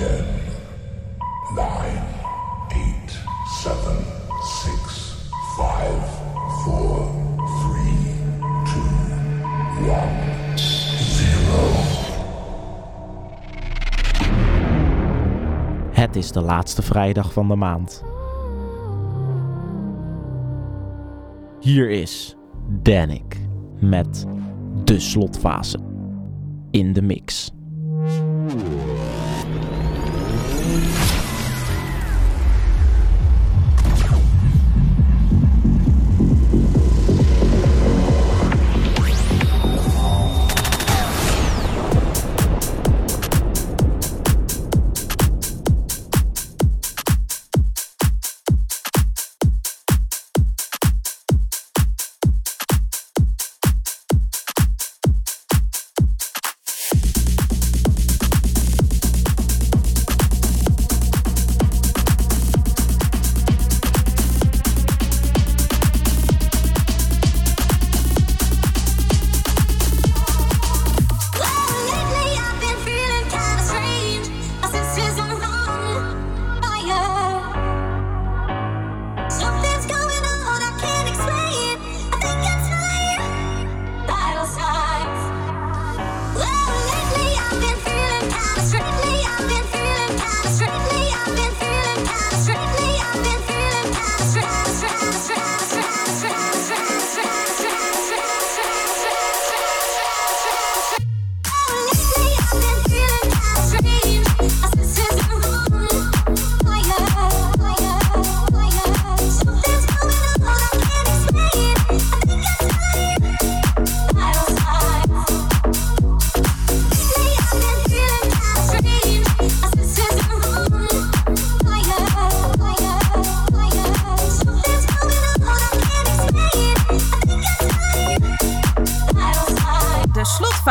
10, 9, 8, 7, 6, 5, 4, 3, 2, 1, 0. Het is de laatste vrijdag van de maand. Hier is Danik met de slotfase in de mix.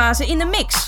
Uh, in the mix.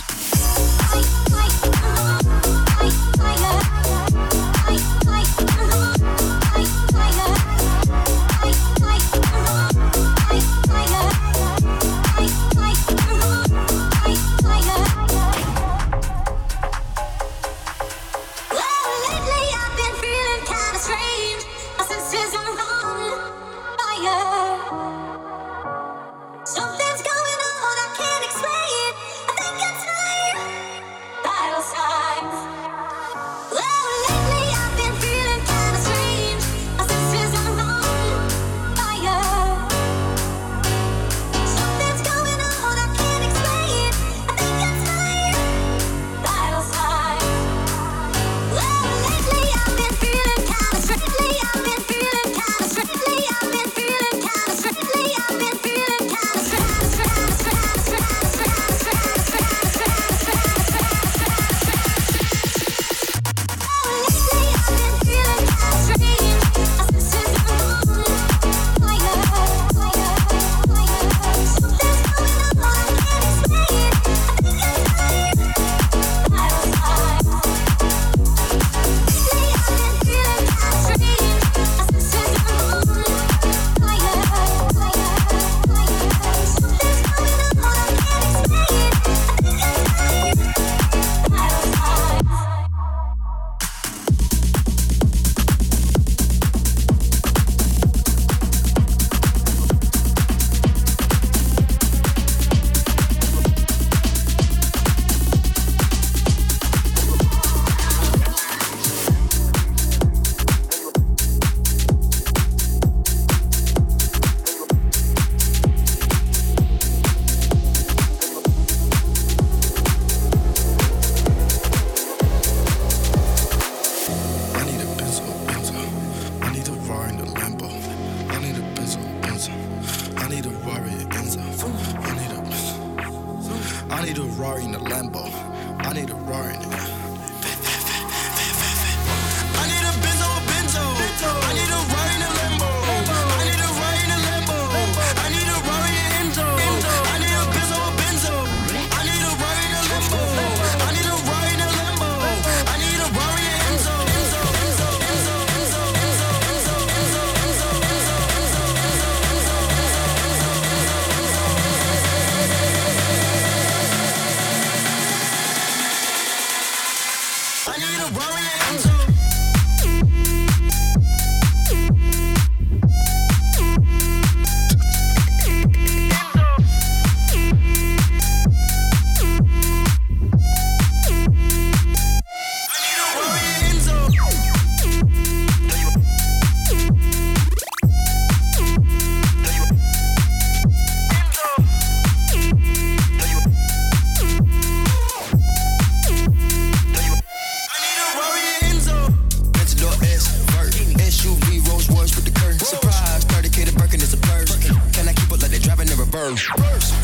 First.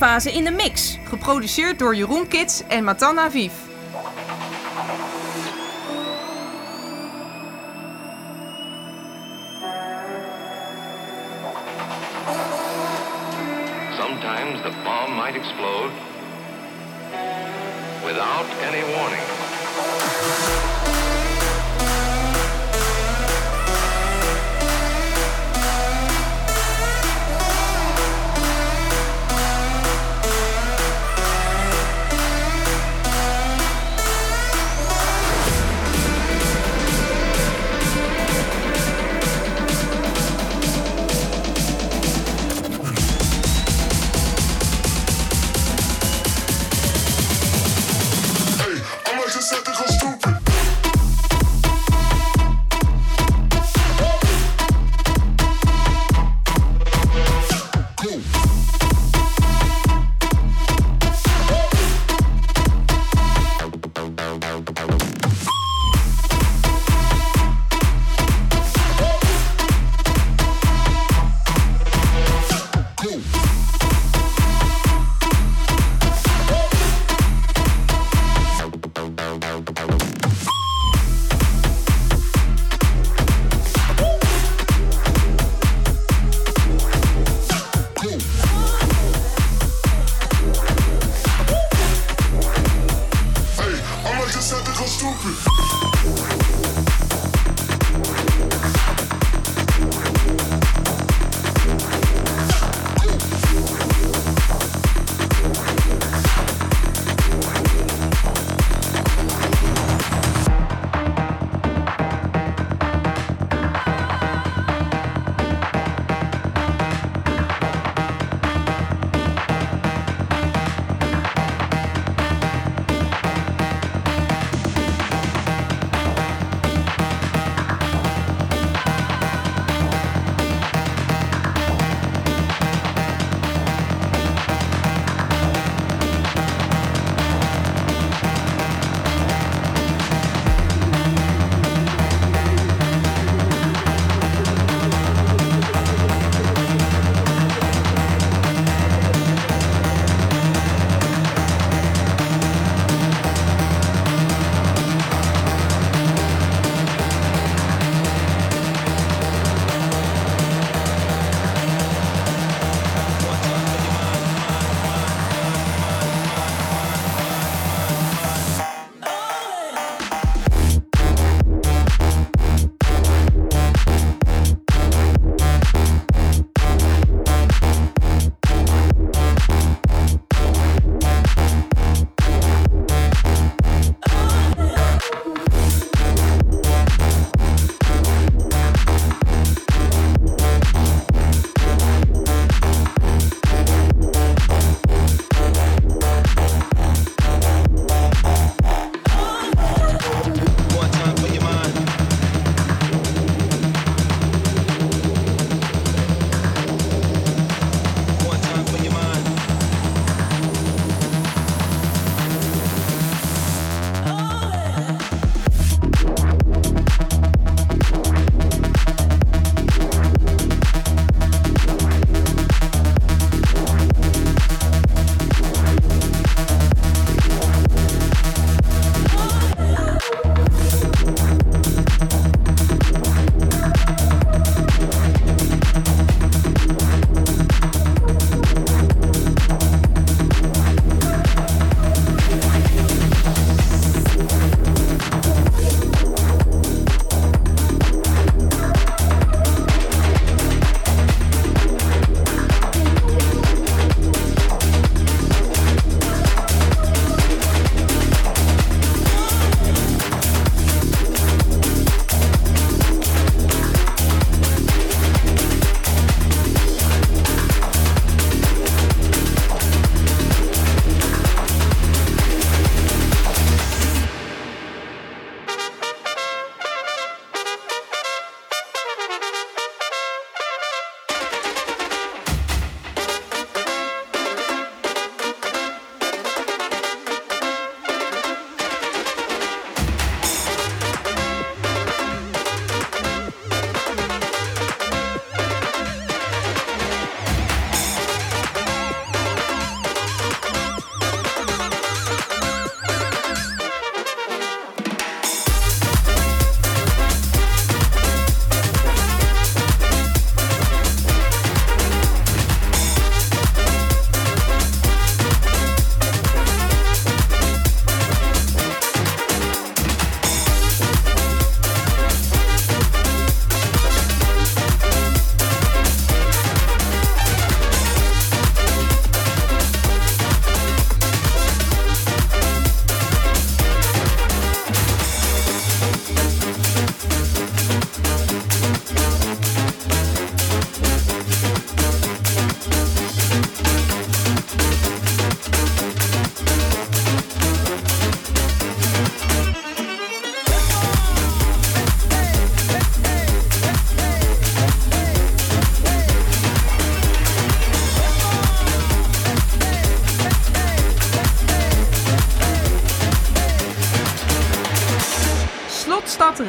fase in de mix. Geproduceerd door Jeroen Kits en Matan Aviv. Thank you.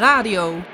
Radio.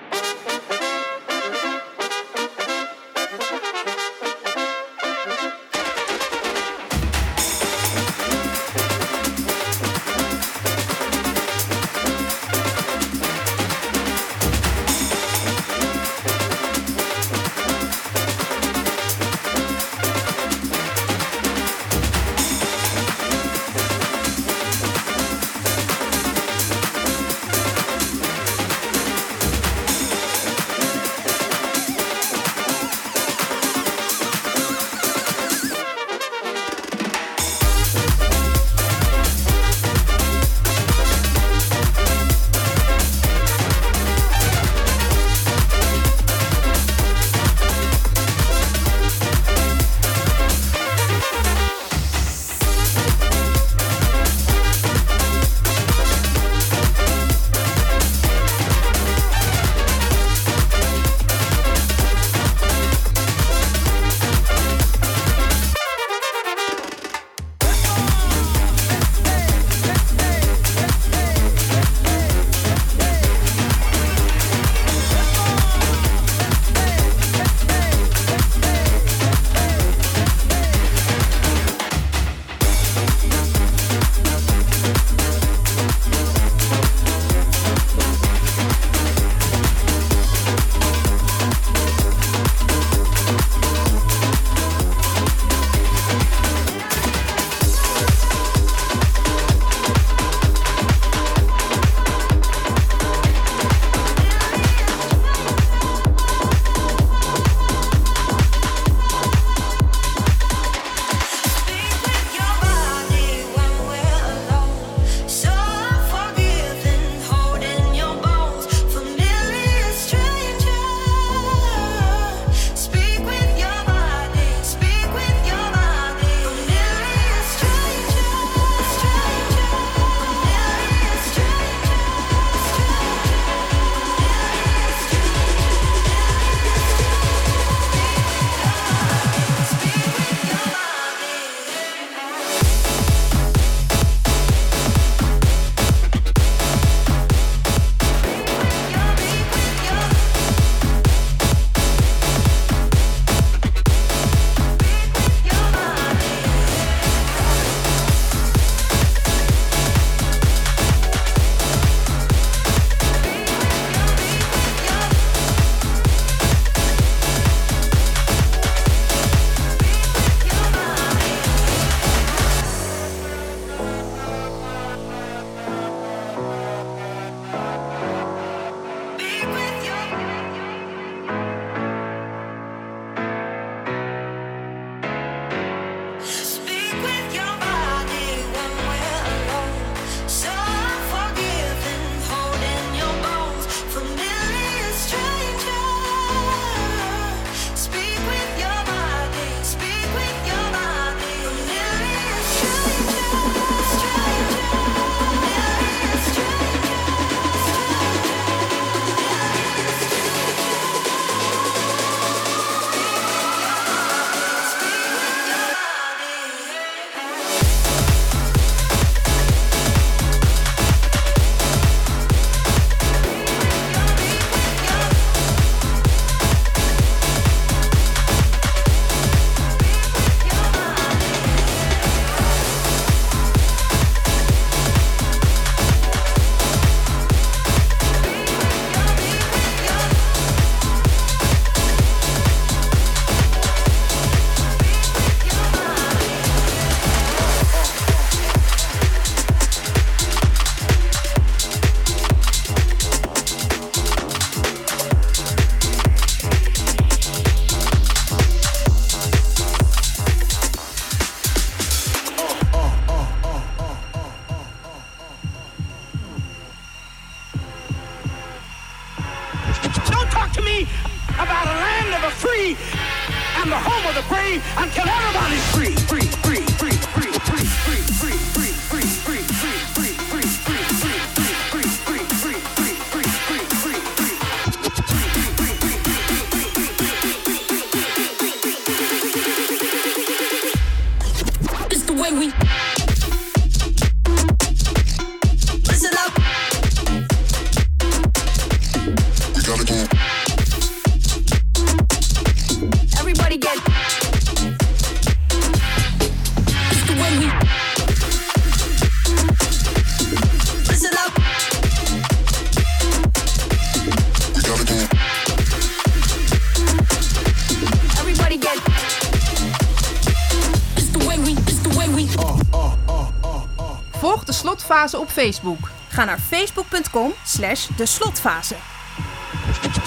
Facebook. Ga naar facebook.com slash de slotfase.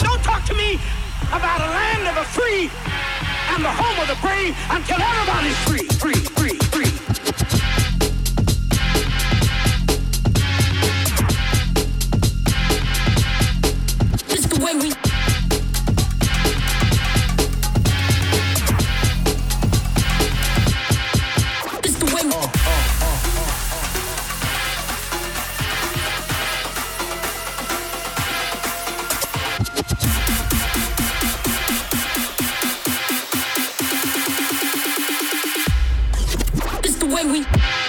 Don't talk to me about a land of the free and the home of the brave until everybody's free, free. It's the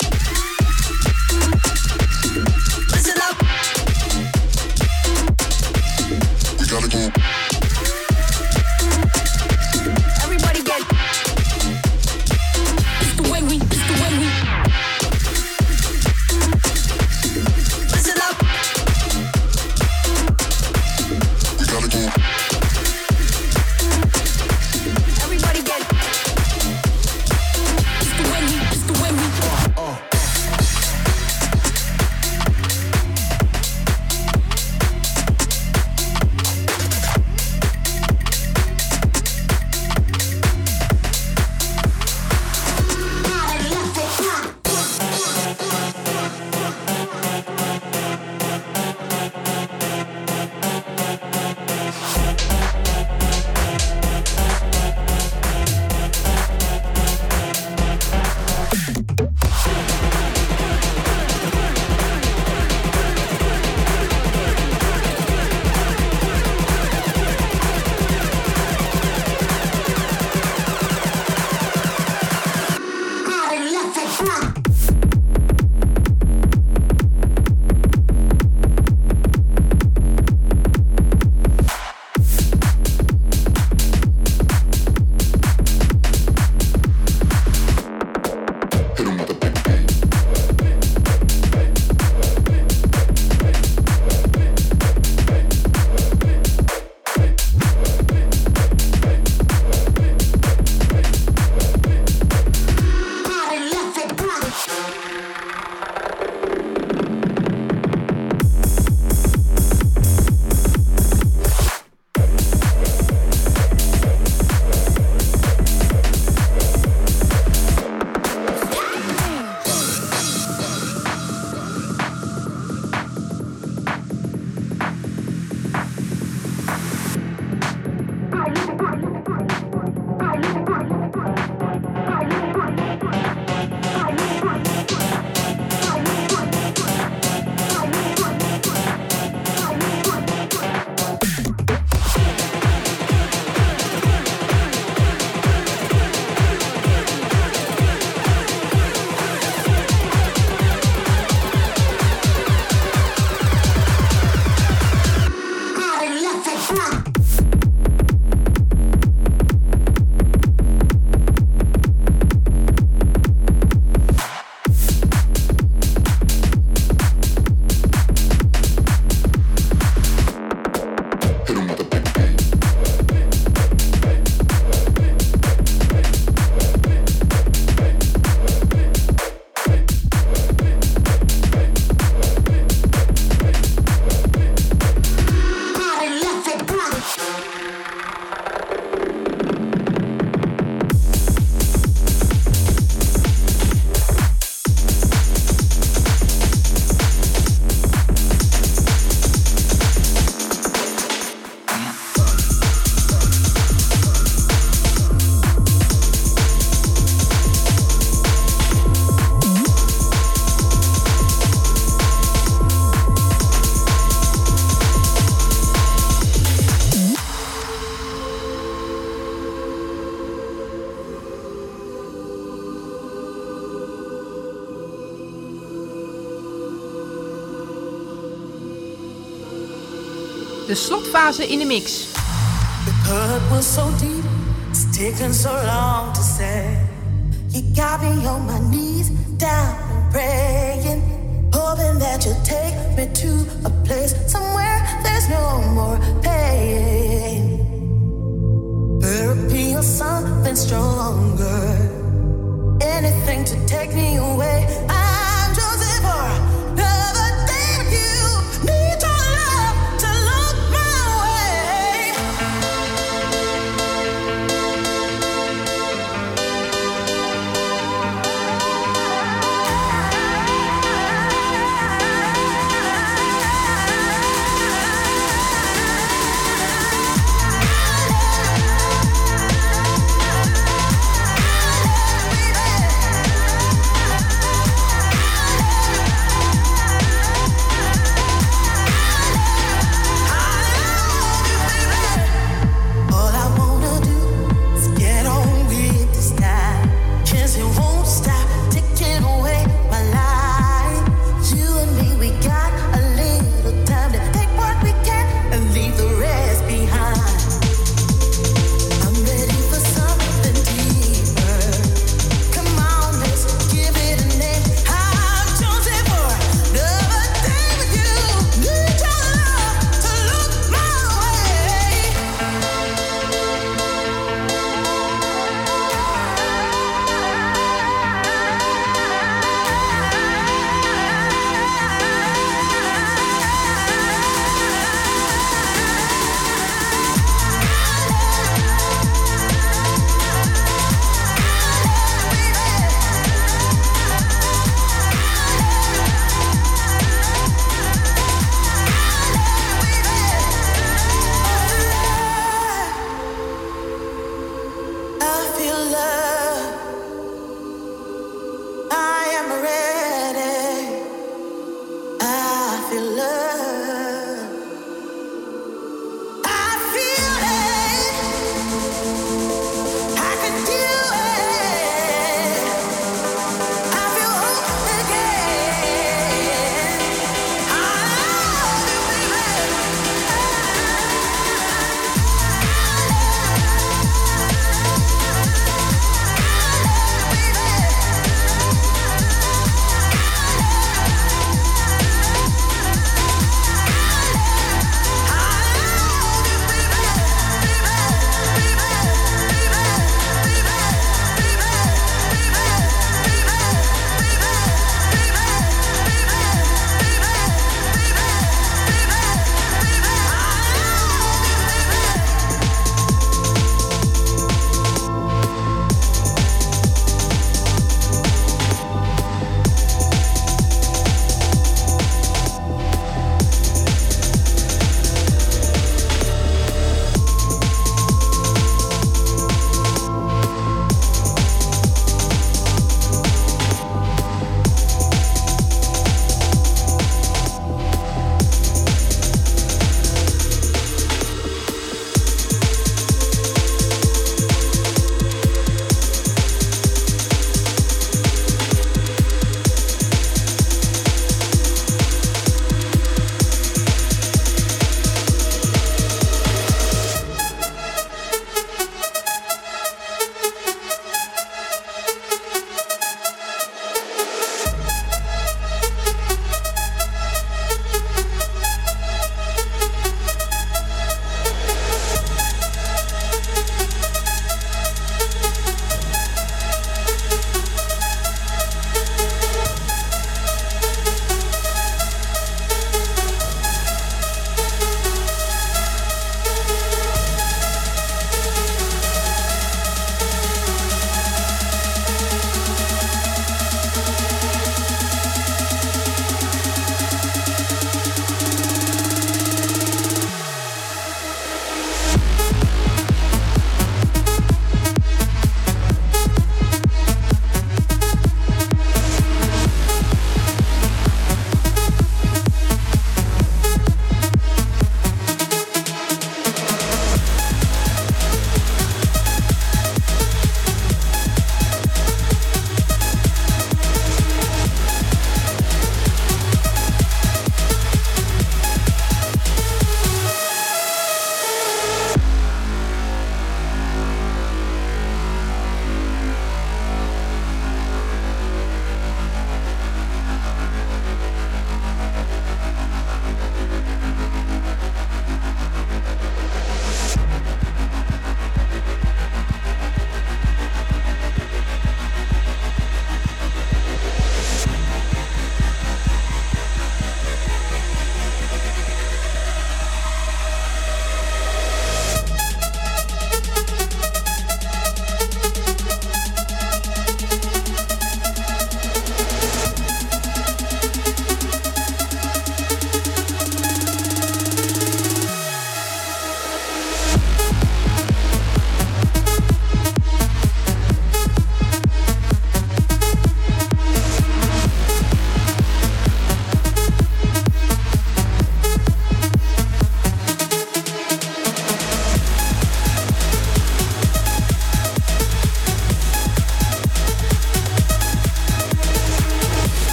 De slotfase in de mix. The cut was so deep, it's taken so long to say. You got me on my knees, down and praying, hoping that you'll take me to a place somewhere there's no more pain. Therapy or something stronger, anything to take me away.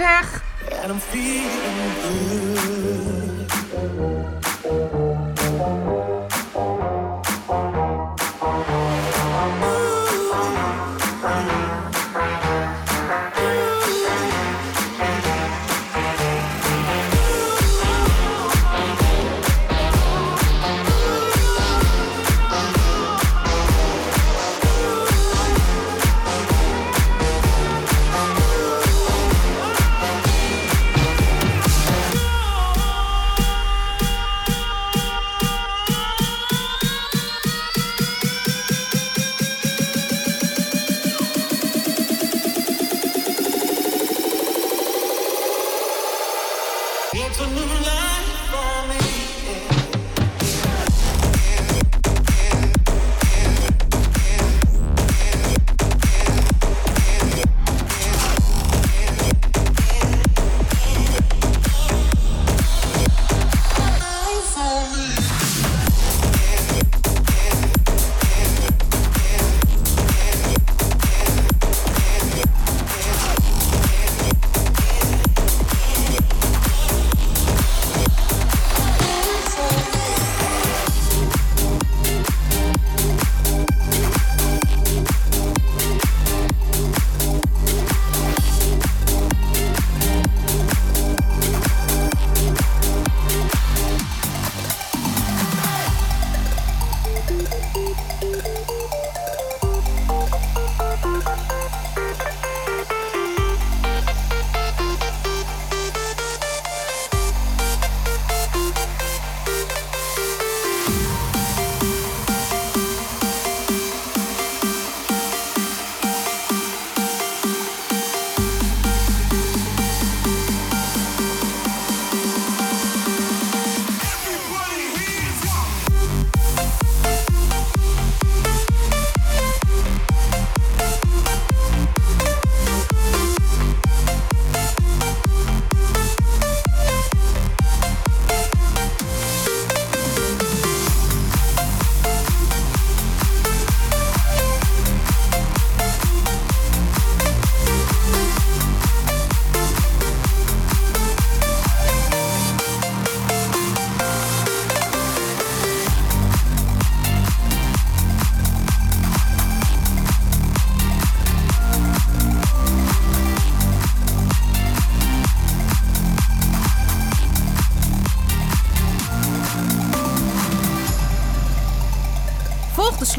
And I'm feeling good.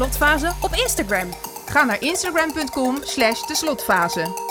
slotfase op Instagram. Ga naar instagram.com slash de slotfase.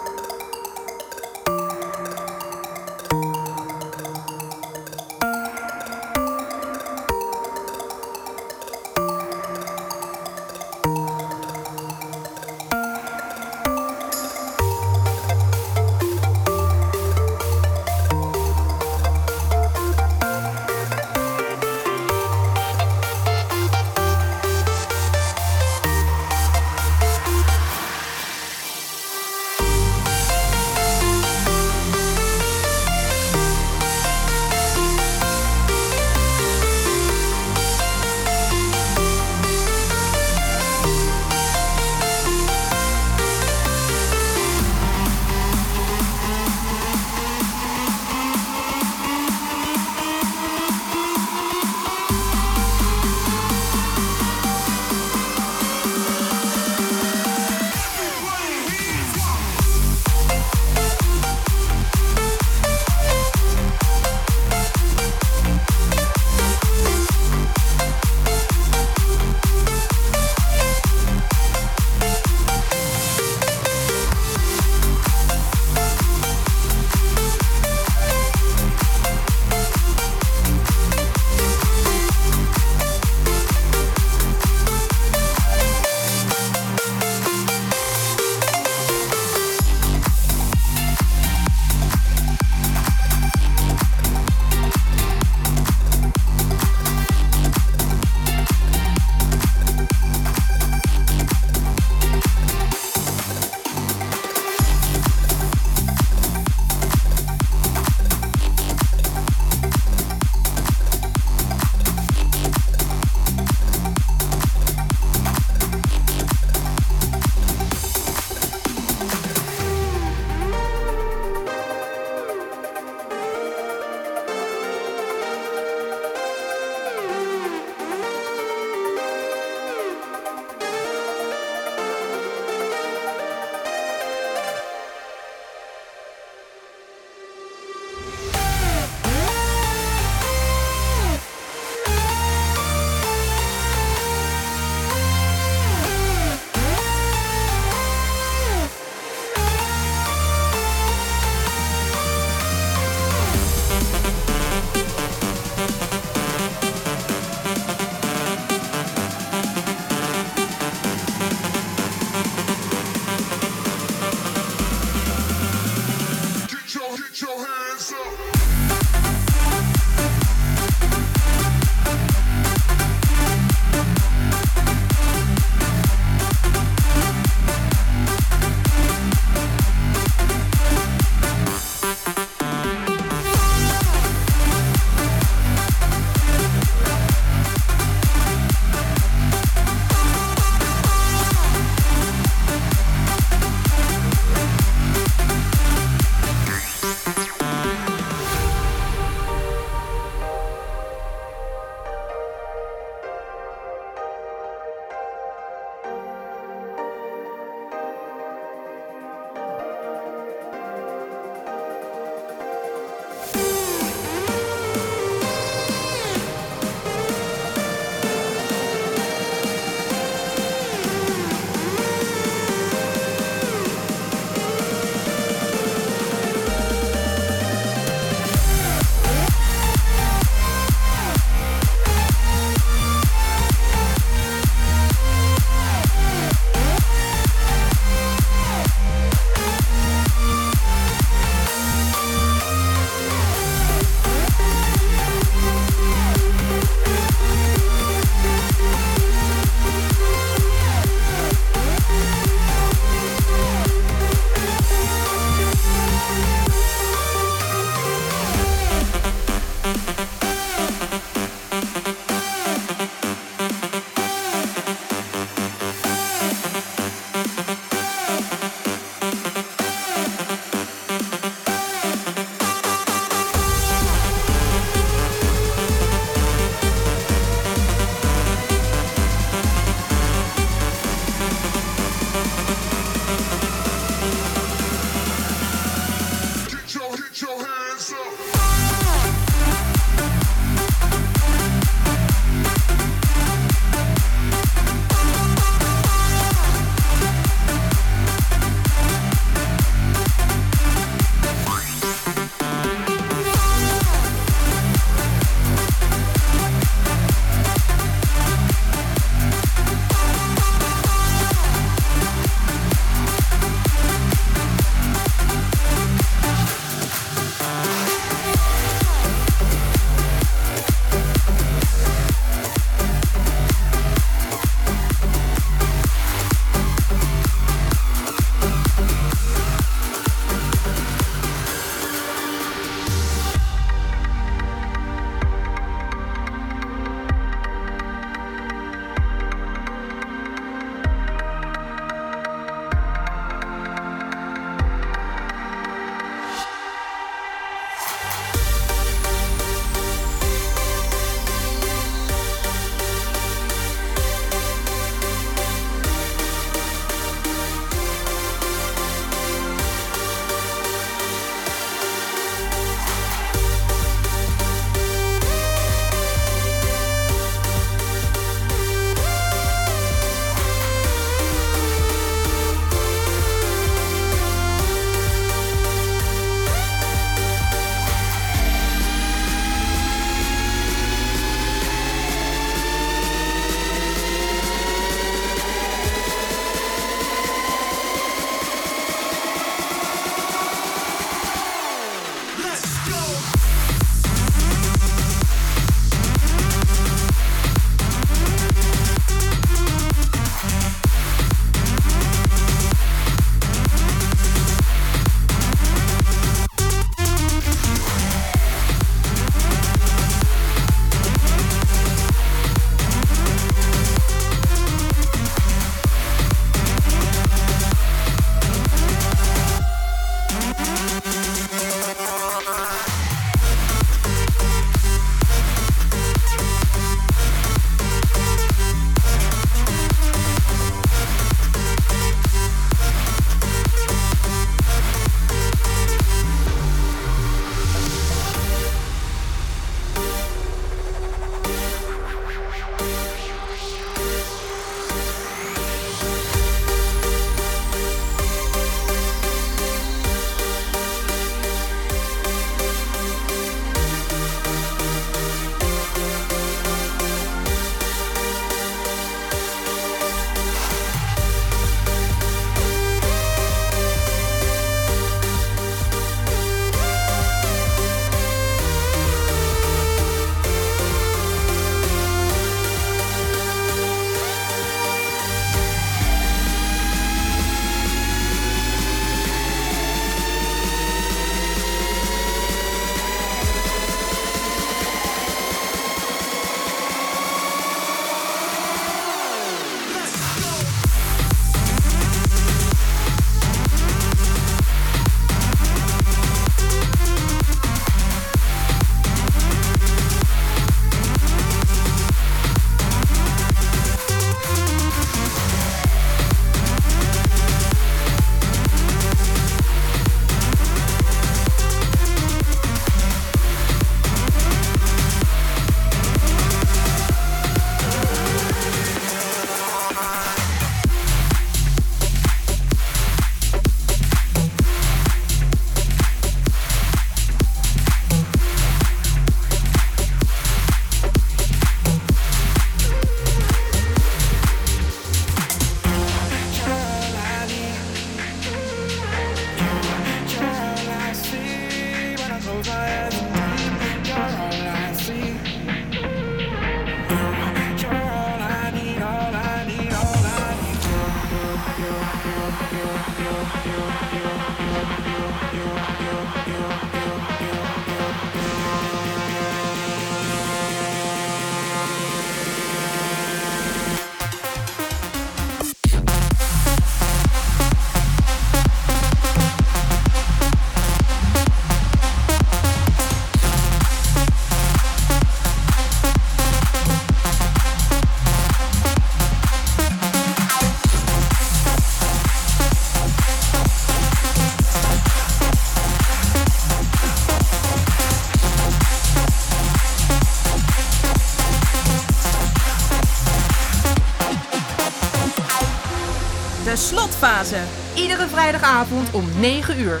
de slotfase. Iedere vrijdagavond om 9 uur.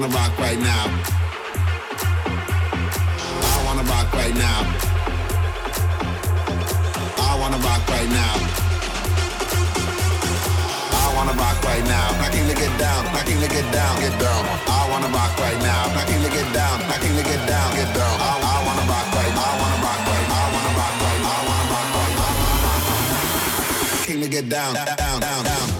wanna rock right now. I wanna rock right now. I wanna rock right now. I wanna rock right now. I can get down. I can get down. Get down. I wanna rock right now. I can get down. I can get down. Get down. I wanna rock right. I wanna rock right. I wanna rock right. I wanna rock right. King to get down. Down. Down. Down.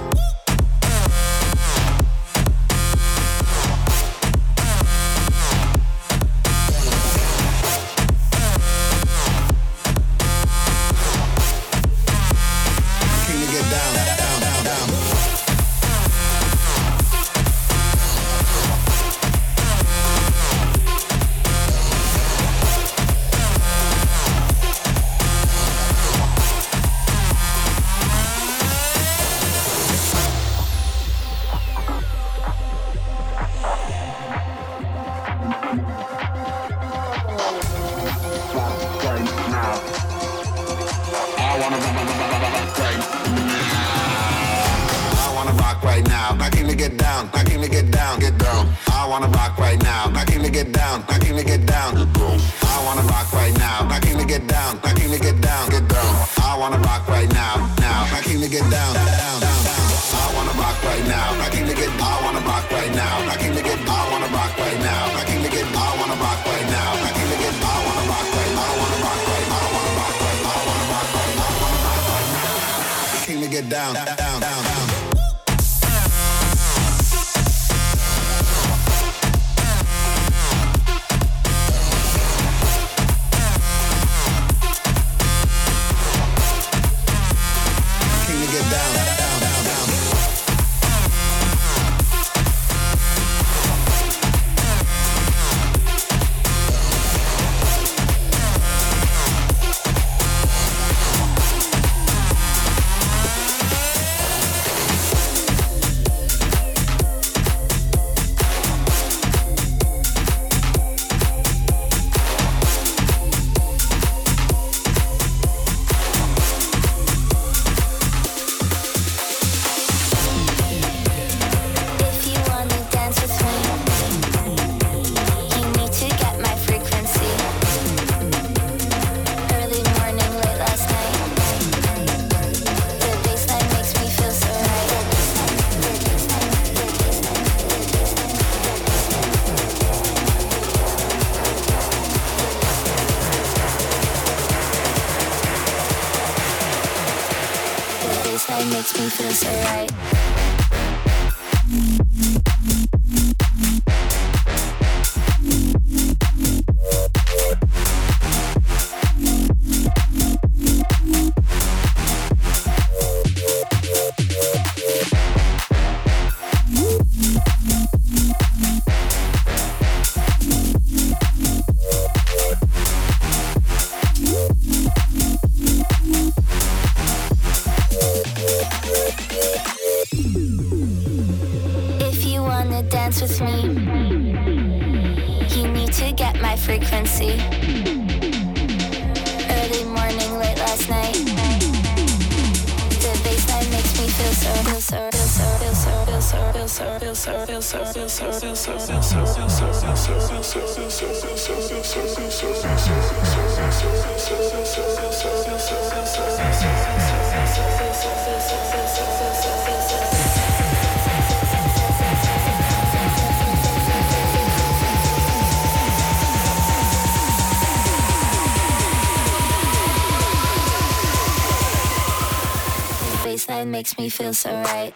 Makes me feel so right.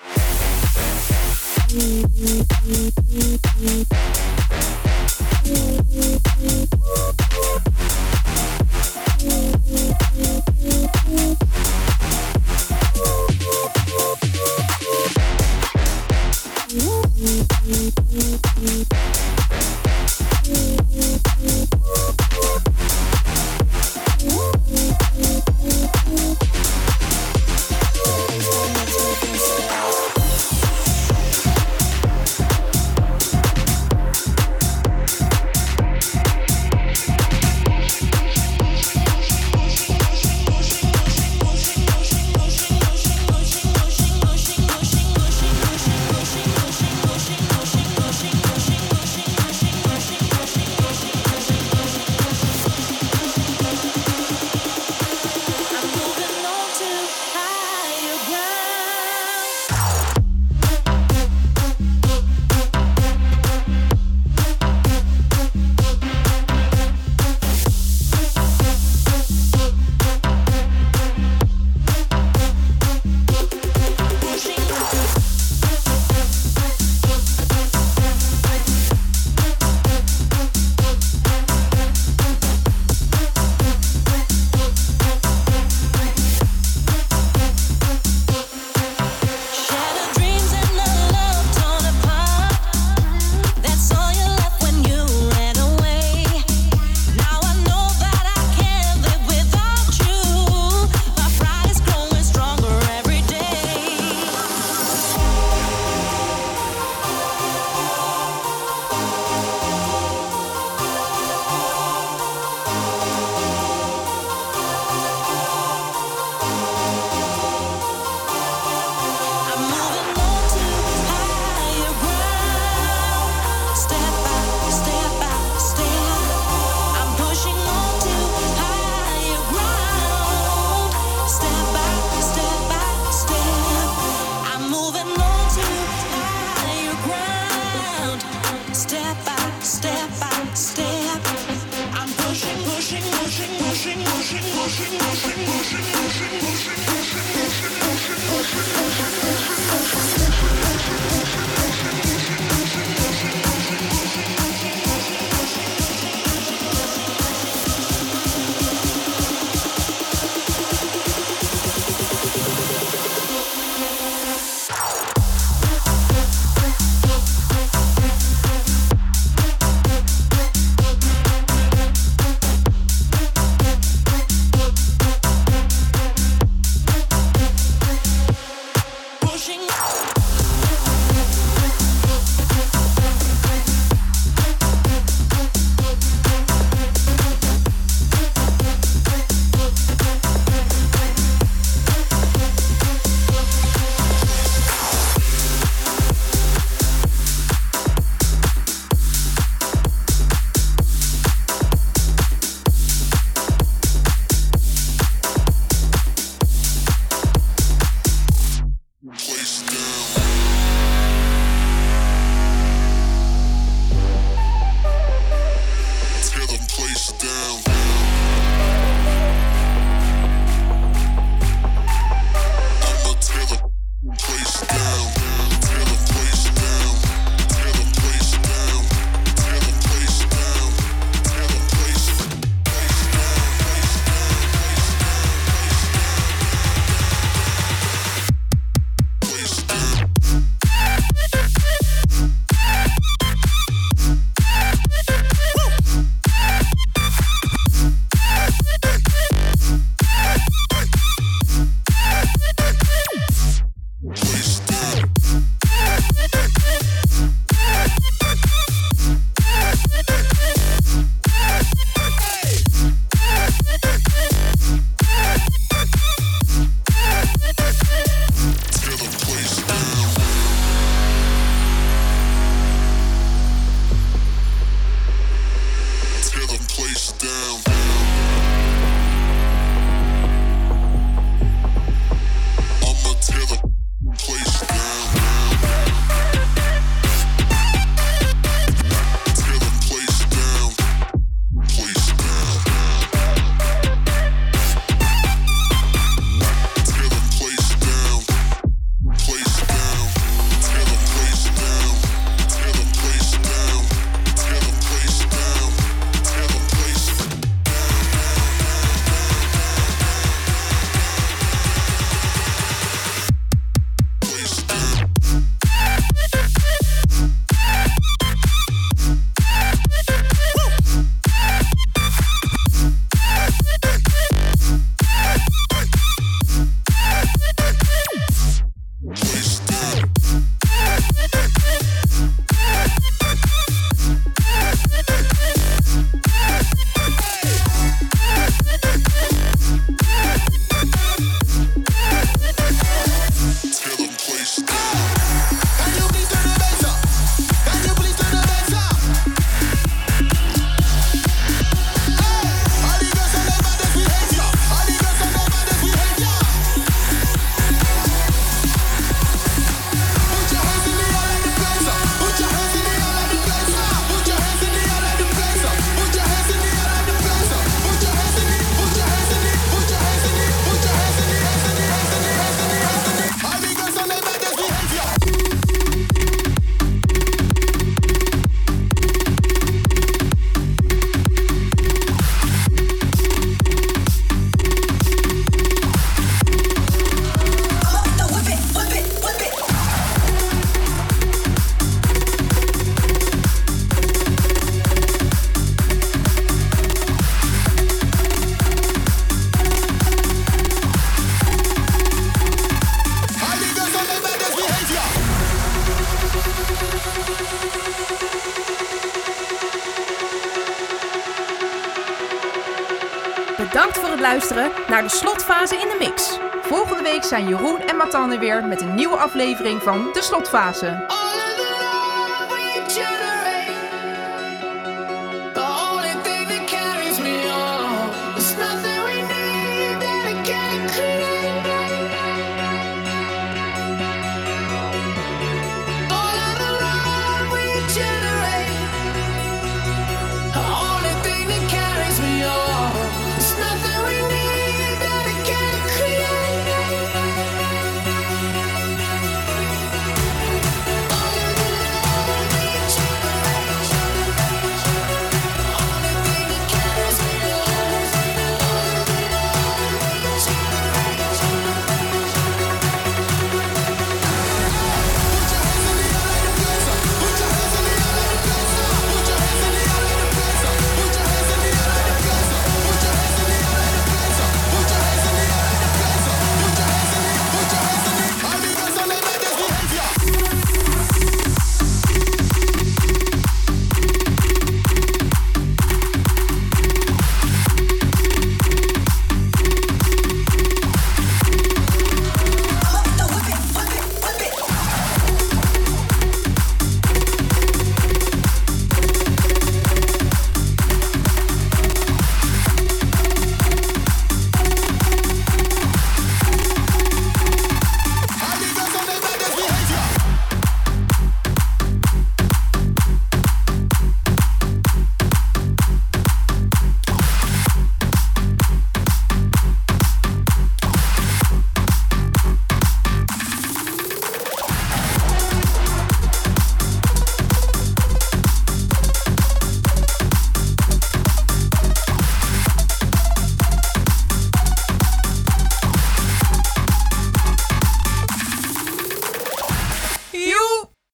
naar de slotfase in de mix. Volgende week zijn Jeroen en Matanne weer met een nieuwe aflevering van De Slotfase.